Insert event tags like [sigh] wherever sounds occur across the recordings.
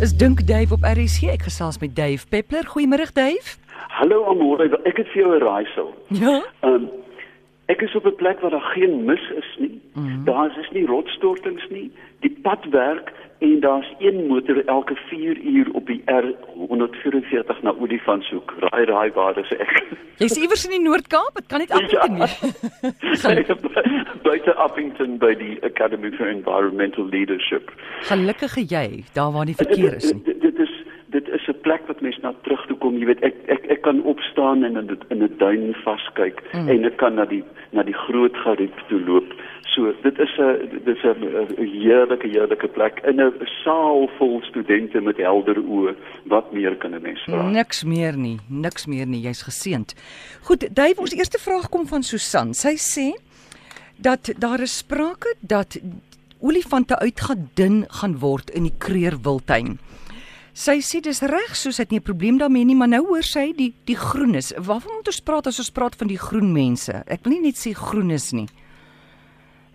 Is dink Dave op RSG. Ek gesels met Dave Peppler. Goeiemôre Dave. Hallo Amore, ek het vir jou 'n raaisel. Ja. Ehm um, ek is op 'n plek waar daar geen mis is nie. Mm -hmm. Daar is nie rotsstortings nie. Die pad werk en daar's een motor elke 4 uur op die R144 na Olifantshoek. Raai raai waar is ek? Jy's iewers in die Noord-Kaap, dit kan net Appington ja. wees. [laughs] Buite Appington by die Academy for Environmental Leadership. Gelukkige jy, daar waar nie verkeer is nie. [laughs] Dit, dit is dit wat mens na terug toe kom, jy weet, ek ek ek kan opstaan en in in 'n duin vaskyk mm. en ek kan na die na die groot geriep toe loop. So dit is 'n dit is 'n heerlike heerlike plek in 'n saal vol studente met helder oë. Wat meer kan 'n mens vra? Niks meer nie, niks meer nie. Jy's geseënd. Goed, Dave, ons eerste vraag kom van Susan. Sy sê dat daar is sprake dat olifante uitgedun gaan word in die Kreer Wildtuin. Sy sê dis reg soos dit nie 'n probleem daarmee nie, maar nou hoor sy die die groenes. Waarvan moet ons praat as ons praat van die groen mense? Ek wil nie net sê groenes nie.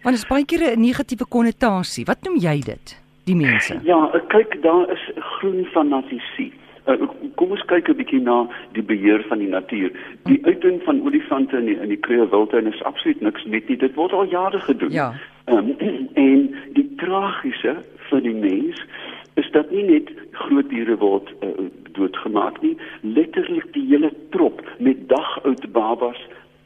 Want dit is baie keer 'n negatiewe konnotasie. Wat noem jy dit? Die mense. Ja, kyk, daar is groen fanatisie. Uh, kom ons kyk 'n bietjie na die beheer van die natuur. Die uitdun van olifante in die, in die Kruger Wildtuin is absoluut niks net nie. Dit word al jare gedoen. Ja. Um, [clears throat] en die tragiese vir die mens is dat nie net groot diere word uh, doodgemaak nie, letterlik die hele trop met dagoud babas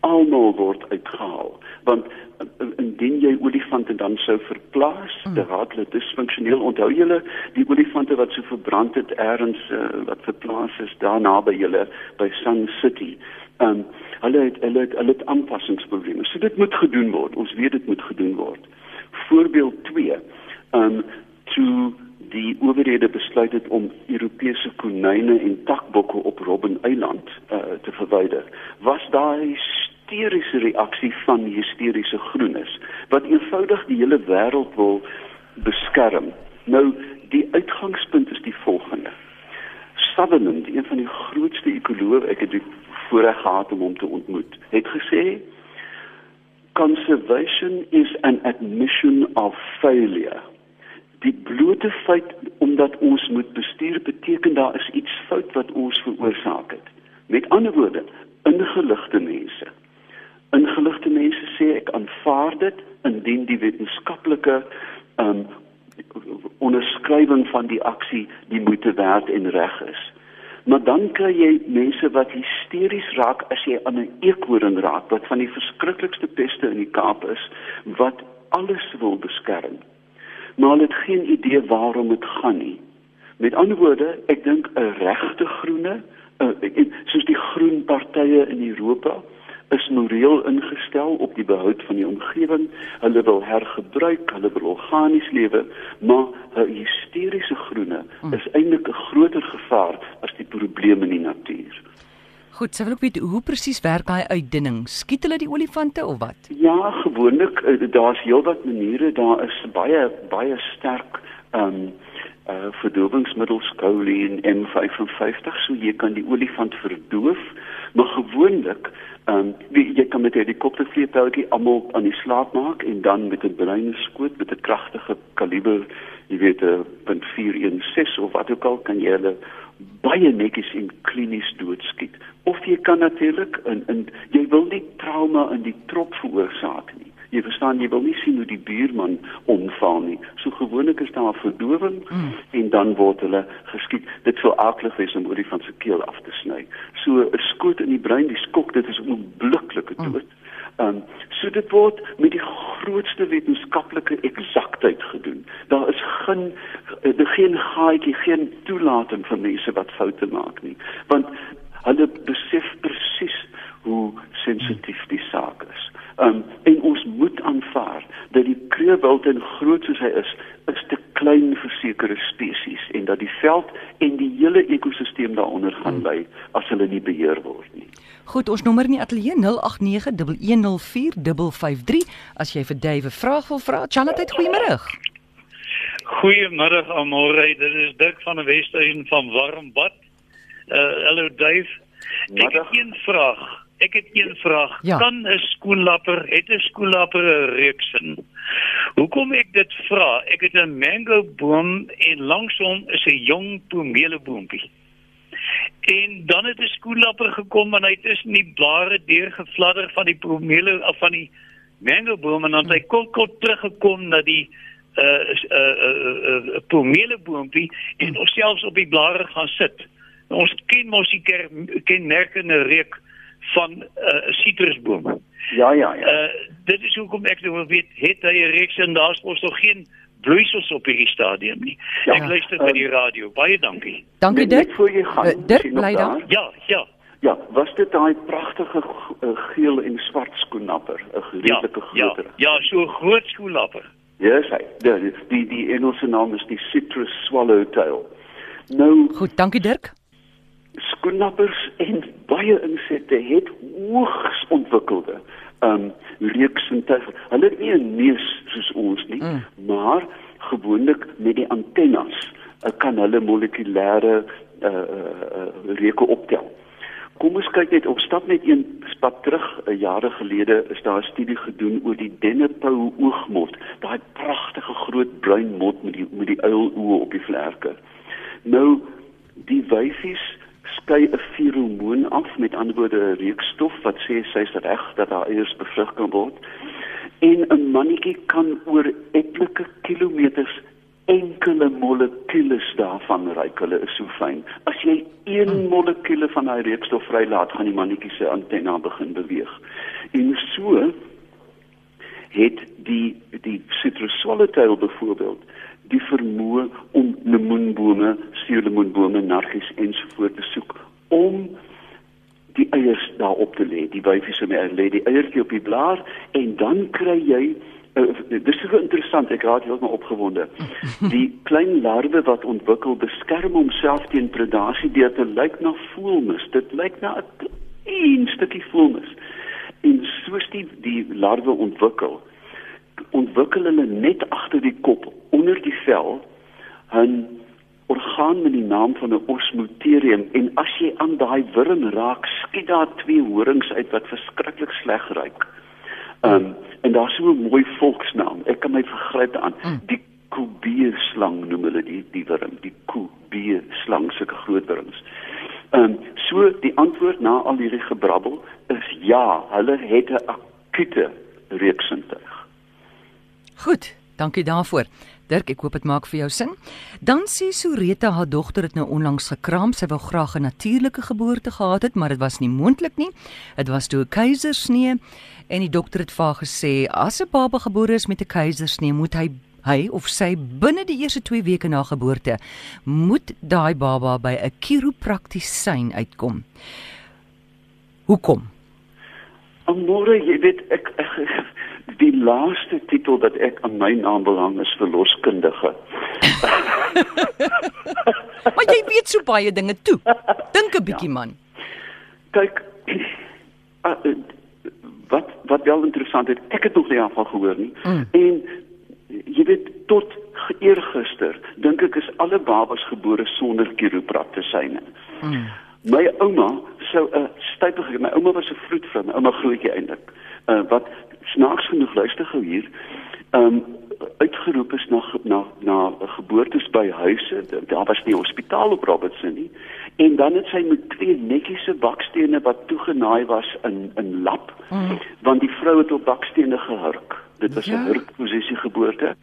almal word uitgehaal. Want uh, indien jy olifante dan sou verplaas mm. dan raak hulle disfunksioneel onthou julle die olifante wat so verbrand het eers uh, wat verplaas is daar naby julle by Sun City um, hulle het hulle het hulle het aanpassingsprobleme. So dit moet gedoen word. Ons weet dit moet gedoen word. Voorbeeld 2 um toe die owerhede besluit het om Europese konyne en takbokke op Robben Eiland uh, te verwyder, was daar 'n hysteriese reaksie van hysteriese groenes wat eenvoudig die hele wêreld wil beskerm. Nou die uitgangspunt is die volgende. Sutherland, een van die grootste ekoloë, ek het voorreg gehad om hom te ontmoet, het gesê conservation is an admission of failure die blote feit omdat ons moet bestuur beteken daar is iets fout wat ons veroorsaak het. Met ander woorde, ingeligte mense. Ingeligte mense sê ek aanvaar dit indien die wetenskaplike um onderskrywing van die aksie die moeite werd en reg is. Maar dan kry jy mense wat hysteries raak as jy aan 'n eekhoorn raak wat van die verskriklikste peste in die Kaap is wat alles wil beskerm maar hulle het geen idee waarom dit gaan nie. Met ander woorde, ek dink 'n regte groene, uh, soos die groen partye in Europa, is moreel ingestel op die behoud van die omgewing. Hulle wil hergebruik, hulle wil organies lewe, maar 'n hysteriese groene hm. is eintlik 'n groter gevaar as die probleme in die natuur. Goed, sê wil ek weet hoe presies werk daai uitdunning? Skiet hulle die olifante of wat? Ja, gewoonlik eh, daar's heelwat maniere. Daar is baie baie sterk ehm um, uh verdowingsmiddels Choline M55 so jy kan die olifant verdoof, maar gewoonlik ehm um, jy kan met 'n helikoptervliegtuigie almal aan die slaap maak en dan met 'n bruine skoot met 'n kragtige kaliber, jy weet 'n .416 of wat ook al kan jy hulle baie netjies en klinies doodskiet. Of jy kan natuurlik in in jy wil nie trauma in die trop veroorsaak nie. Jy verstaan, jy wil nie sien hoe die buurman omval nie. So gewoonlik is daar verdowing mm. en dan word hulle geskiet. Dit sou aardig wees om oor die van se keel af te sny. So 'n skoot in die brein, die skok, dit is 'n onblikkelike mm. dood. Mm. Ehm um, so dit word met die grootste wetenskaplike eksaktheid gedoen. Daar is geen uh, geen gaatjie, geen toelating vir mense wat foute maak nie, want hulle besef presies hoe sensitief die saak is. Ehm um, en ons moet aanvaar dat die kreewild en groot soos hy is, is te klein vir sekere spesies en dat die veld en die hele ekosisteem daaronder gaan ly as hulle nie beheer word nie. Goed, ons nommer in die ateljee 0891104553 as jy vir Dave 'n vraag wil vra. Charlotte, goeiemôre. Goeiemôre almore. Dit is Dirk van die Westeinde van Warmbad. Uh hallo Dave. Ek het een vraag. Ek het een vraag. Ja. Kan 'n skoenlapper, het 'n skoenlapper 'n reuksin? Hoekom ek dit vra? Ek het 'n mango boom en langs hom is 'n jong pomeleboompie. En dan het 'n skoenlapper gekom en hy het tussen die blare deurgefladder van die pomele of van die mango boom en dan het hy kort kort teruggekom na die uh uh uh, uh pomeleboompie en ons selfs op die blare gaan sit. Ons ken mos die kenmerkende reuk van 'n uh, sitrusboom. Ja ja ja. Uh dit is hoekom ek nou weet het hy 'n reeks en daar's mos nog geen bloeisels op hierdie stadium nie. Ja, ek luister by die radio. Baie dankie. Dankie Dirk. voor jy gaan, Uh, Dirk bly daar? Ja, ja. Ja, was dit daai pragtige geel en swart skoenapper, 'n Ja, redelike ja, groter. ja, so 'n groot skoenlapper. Ja, sy. Die die die Engelse naam is die citrus swallowtail. Nou Goed, dankie Dirk. Skoenappers en baie insekte het hoogs ontwikkelde um reuksintuig. Hulle het nie 'n neus soos ons nie, mm. maar gewoonlik met die antennes uh, kan hulle molekulêre uh, uh, reuke optel. Kom ons kyk net, ons stap net een stap terug. Uh, jare gelede is daar 'n studie gedoen oor die dennepou oogmot, daai pragtige groot bruin mot met die met die uiloë op die vlerke. Nou die wyfies skei 'n feromoon af, met ander woorde 'n reukstof wat sê sy's reg dat haar eiers bevrug kan word. En 'n mannetjie kan oor etlike kilometers enkele molekules daarvan ruik. Hulle is so fyn. As jy een molekule van daai reukstof vrylaat, gaan die mannetjie se antenna begin beweeg. En so het die die citrus swallowtail byvoorbeeld die vermoë om lemoenbome, suurlemoenbome, nargies ensovoorts te soek om die eiers daarop te lê. Die wyfies se lê die eiertjie op die blaar en dan kry jy uh, dis is interessant, ek raak heeltemal opgewonde. Die klein larwe wat ontwikkel beskerm homself teen predasie deur te lyk na voelmis. Dit lyk na 'n klein stukkie voelmis. En soos die die larwe ontwikkel, ontwikkel hulle net agter die kop onder die vel 'n orgaan met die naam van 'n osmoterium en as jy aan daai wurm raak, skiet daar twee horings uit wat verskriklik sleg ruik. Um en daar's so 'n mooi volksnaam. Ek kan my vergryp aan. Die kobeeslang noem hulle die die wurm, die kobeeslang sulke groot wurms. Um so die antwoord na al hierdie gebrabbel is ja, hulle het 'n akute reuksintuig. Goed, dankie daarvoor. Dirk, ek hoop dit maak vir jou sin. Dan sê Soreta haar dogter het nou onlangs gekraam. Sy wou graag 'n natuurlike geboorte gehad het, maar dit was nie moontlik nie. Dit was toe 'n keisersnee en die dokter het vir haar gesê as 'n baba gebore is met 'n keisersnee, moet hy hy of sy binne die eerste 2 weke na geboorte moet daai baba by 'n chiropraktisyn uitkom. Hoekom? Amore, jy weet ek, ek die laaste titel wat ek aan my naam belang is verloskundige. [laughs] Maar jy weet so baie dinge toe. Dink 'n bietjie man. Kyk, uh, [clears throat] uh, wat wat wel interessant is, ek het nog nie daarvan gehoor nie. Mm. En jy weet tot eergister dink ek is alle babas gebore sonder chiropraktisyne. Mm. My ouma sou 'n stypige my ouma was 'n vroedvrou, my ouma grootjie eintlik. Uh wat snaaks genoeg luister gou hier. Um uitgeroep is na na na geboortes by huise. Daar was nie hospitaal op Robertson nie. En dan het sy met twee netjiese bakstene wat toegenaai was in in lap, Mm. want die vrou het op bakstene gehurk. Dit was 'n Ja. hurkposisie geboorte.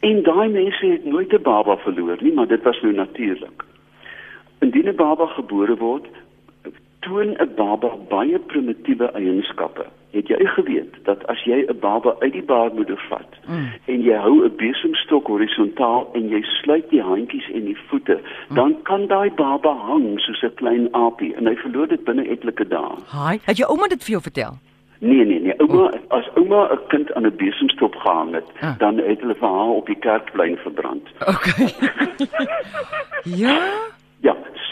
En daai mense het nooit 'n baba verloor nie, maar dit was nou natuurlik. Indien 'n baba gebore word, toon 'n baba baie primitiewe eienskappe. Het jy geweet dat as jy 'n baba uit die baarmoeder vat Mm. en jy hou 'n besemstok horisontaal en jy sluit die handjies en die voete, dan kan daai baba hang soos 'n klein aapie en hy verloor dit binne etlike dae. Haai, het jou ouma dit vir jou vertel? Nee nee nee, ouma as ouma 'n kind aan 'n besemstok gehang het, Ah. dan het hulle vir haar op die kerkplein verbrand. Okay. [laughs] ja.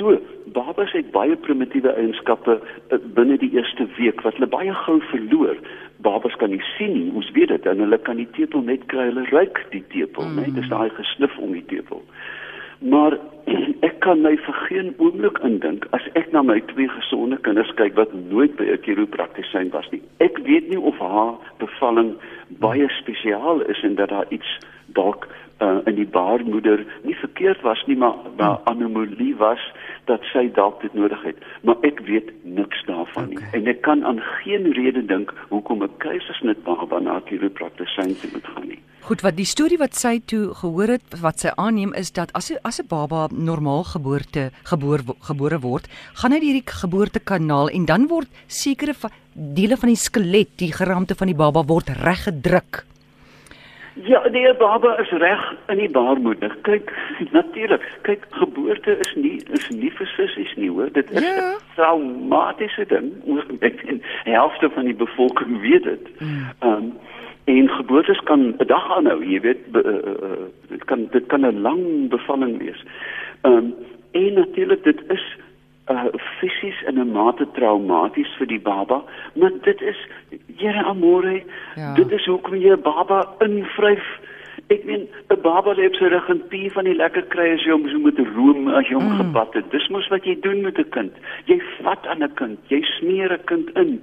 So babas het baie primitiewe eienskappe uh, binne die eerste week wat hulle baie gou verloor. Babas kan nie sien nie, ons weet dit en hulle kan die tepel net kry, hulle ruik die tepel, mm. né? Dis daai gesnif om die tepel. Maar [clears throat] ek kan my vir geen oomblik indink as ek na my twee gesonde kinders kyk wat nooit by 'n chiropraktisyn was nie. Ek weet nie of haar bevalling baie spesiaal is en dat daar iets dalk uh, in die baarmoeder nie verkeerd was nie, maar 'n hmm. anomalie was dat sy dalk dit nodig het. Maar ek weet niks daarvan okay. nie. En ek kan aan geen rede dink hoekom 'n keisersnit baba na chiropraktisyn moet gaan nie. Goed, wat die storie wat sy toe gehoor het, wat sy aanneem is dat as 'n as 'n baba normaal geboorte geboor gebore word, gaan hy hierdie geboortekanaal en dan word sekere dele van die skelet, die geraamte van die baba word reggedruk. Ja, die baba is reg in die baarmoeder. Kyk, natuurlik. Kyk, geboorte is nie is nie vir sissies nie, hoor. Dit is 'n ja. traumatiese ding. [laughs] Ek en helfte van die bevolking weet dit. Hmm. Ehm um, en geboortes kan 'n dag aanhou, jy weet, be, uh, dit kan dit kan 'n lang bevalling wees. Ehm um, en natuurlik dit is uh fisies in 'n mate traumaties vir die baba, maar dit is Here amore, ja. dit is hoekom jy 'n baba invryf. Ek meen 'n baba lê op sy rug en pie van die lekker kry as jy hom so met room as jy hom mm. gebad het. Dis mos wat jy doen met 'n kind. Jy vat aan 'n kind, jy smeer 'n kind in.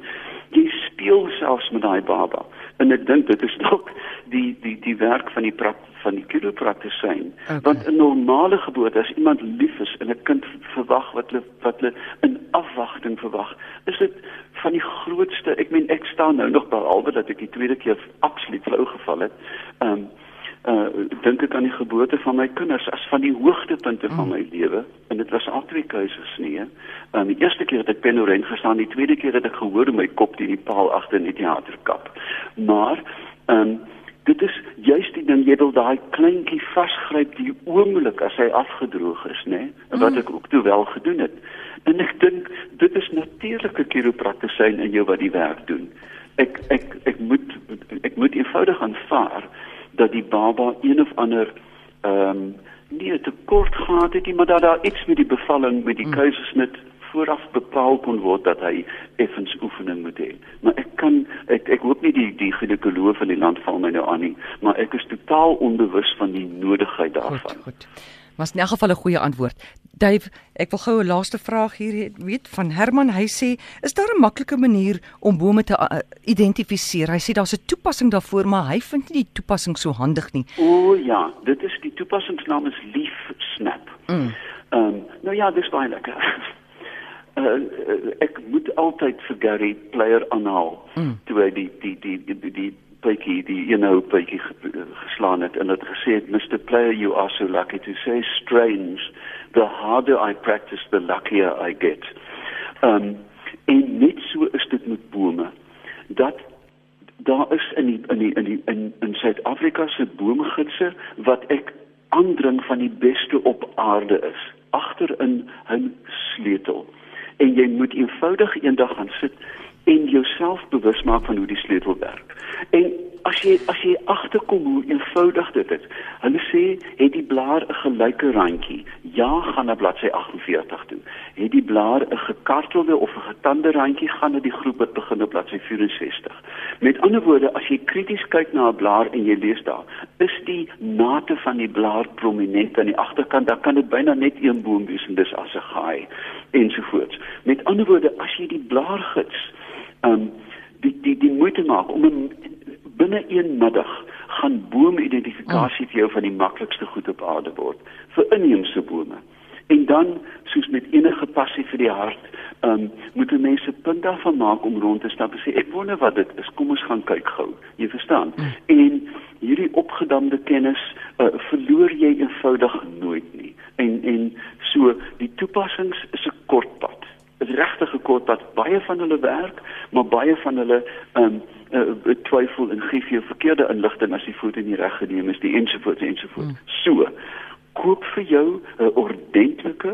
Jy speel selfs met daai baba. En ek dink dit is dalk die die die werk van die prak, van die chiropraktisyn. Okay. Want 'n normale geboorte as iemand lief is en 'n kind verwag wat hulle wat hulle in afwagting verwag, is dit van die grootste. Ek meen staan nou nog behalwe dat ek die tweede keer absoluut flou geval het. Ehm um, uh dink ek aan die geboorte van my kinders as van die hoogtepunte van mm. my lewe en dit was al twee keuses nie. Ehm um, die eerste keer het ek penorent gestaan, die tweede keer het ek gehoor my kop teen die paal agter in die teaterkap. Maar ehm um, dit is juist die ding jy wil daai kleintjie vasgryp die oomblik as hy afgedroog is, nê? En wat mm. ek ook toe wel gedoen het. En ek dink dit is natuurlike chiropraktisyn in jou wat die werk doen. Ek ek ek moet ek moet eenvoudig aanvaar dat die baba een of ander ehm um, nie 'n tekort gehad het nie, maar dat daar iets met die bevalling met die hmm. keisersnit vooraf bepaal kon word dat hy effens oefening moet hê. Maar ek kan ek ek hoop nie die die ginekoloog van die land val my nou aan nie, maar ek is totaal onbewus van die nodigheid daarvan. Goed, goed. Maar in elk geval 'n goeie antwoord. Dave, ek wil gou 'n laaste vraag hier weet van Herman. Hy sê, is daar 'n maklike manier om bome te uh, identifiseer? Hy sê daar's 'n toepassing daarvoor, maar hy vind nie die toepassing so handig nie. O ja, dit is die toepassingsnaam is Leaf Snap. Mm. Ehm um, nou ja, dis baie lekker. uh, [laughs] ek moet altyd vir Gary Player aanhaal mm. toe hy die die die die die, die bytjie die eenhou bytjie geslaan het en het gesê het Mr Player you are so lucky to say strange the harder I practice the luckier I get. Um en net so is dit met bome dat daar is in die, in die, in die, in in Suid-Afrika se boomgidse wat ek aandring van die beste op aarde is agter in 'n sleutel en jy moet eenvoudig eendag gaan sit en jouself bewus maak van hoe die sleutel werk. En as jy as jy agterkom hoe eenvoudig dit is. Hulle sê het die blaar 'n gelyke randjie. Ja, gaan na bladsy 48 toe. Het die blaar 'n gekartelde of 'n getande randjie gaan na die groep wat begin op bladsy 64. Met ander woorde, as jy krities kyk na 'n blaar en jy lees daar, is die nate van die blaar prominent aan die agterkant, dan kan dit byna net een boom wees en dis as 'n gaai ensovoorts. Met ander woorde, as jy die blaargids ehm um, die die die moeite maak om 'n binne een middag gaan boomidentifikasie vir jou van die maklikste goed op aarde word vir inheemse bome. En dan soos met enige passie vir die hart, ehm um, moet mense punt daarvan maak om rond te stap en sê ek wonder wat dit is. Kom ons gaan kyk gou. Jy verstaan? Mm. En hierdie opgedamde kennis uh, verloor jy eenvoudig nooit nie. En en so die toepassings is 'n kort pad. 'n regtige kort pad. Baie van hulle werk, maar baie van hulle ehm um, uh, twyfel en gee jou verkeerde inligting as die foto nie reg geneem is die ensovoorts ensovoorts. Hmm. So, koop vir jou 'n uh, ordentlike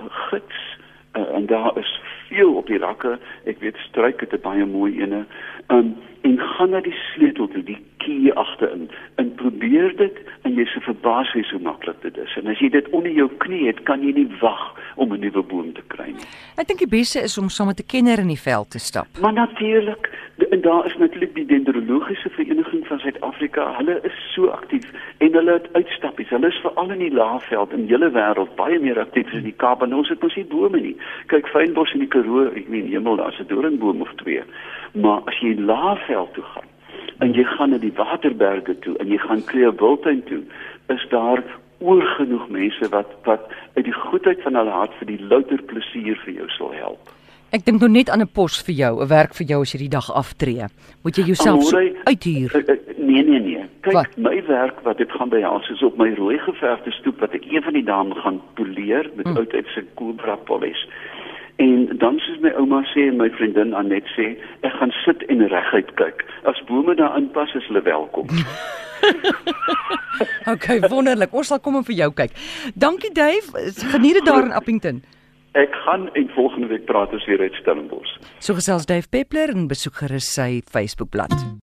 uh, gids uh, en daar is veel op die rakke. Ek weet stryk het 'n baie mooi ene. Um en gaan na die sleutel toe, die key agterin en probeer dit en jy se verbaas hoe so maklik dit is. En as jy dit onder jou knie het, kan jy nie wag om 'n nuwe boom te kry nie. Ek dink die beste is om saam met 'n kenner in die veld te stap. Maar natuurlik, En daar is natuurlik die dendrologiese vereniging van Suid-Afrika. Hulle is so aktief en hulle het uitstappies. Hulle is veral in die Laagveld in hele wêreld baie meer aktief as in die Kaap en ons het mos nie bome nie. Kyk Fynbos in die Karoo, ek meen hemel, daar's 'n doringboom of twee. Maar as jy Laagveld toe gaan en jy gaan na die Waterberge toe en jy gaan Kleewiltuin toe, is daar oorgenoeg mense wat wat uit die goedheid van hulle hart vir die louter plesier vir jou sal help. Ek dink nou net aan 'n pos vir jou, 'n werk vir jou as jy die dag aftree. Moet jy jouself so uithuur? Eh, eh, nee nee nee. Kyk, wat? my werk wat dit gaan behels is op my rooi geverfde stoep wat ek een van die dae gaan poleer met hmm. oud uit se Cobra polish. En dan soos my ouma sê en my vriendin Anet sê, ek gaan sit en reguit kyk. As bome daar inpas, is hulle welkom. [laughs] [laughs] okay, wonderlik. Ons sal kom en vir jou kyk. Dankie Dave. Geniet dit daar in Appington. Ek gaan en volgende week praat ons weer uit Stellenbosch. So gesels Dave Peppler en besoek gerus sy Facebookblad.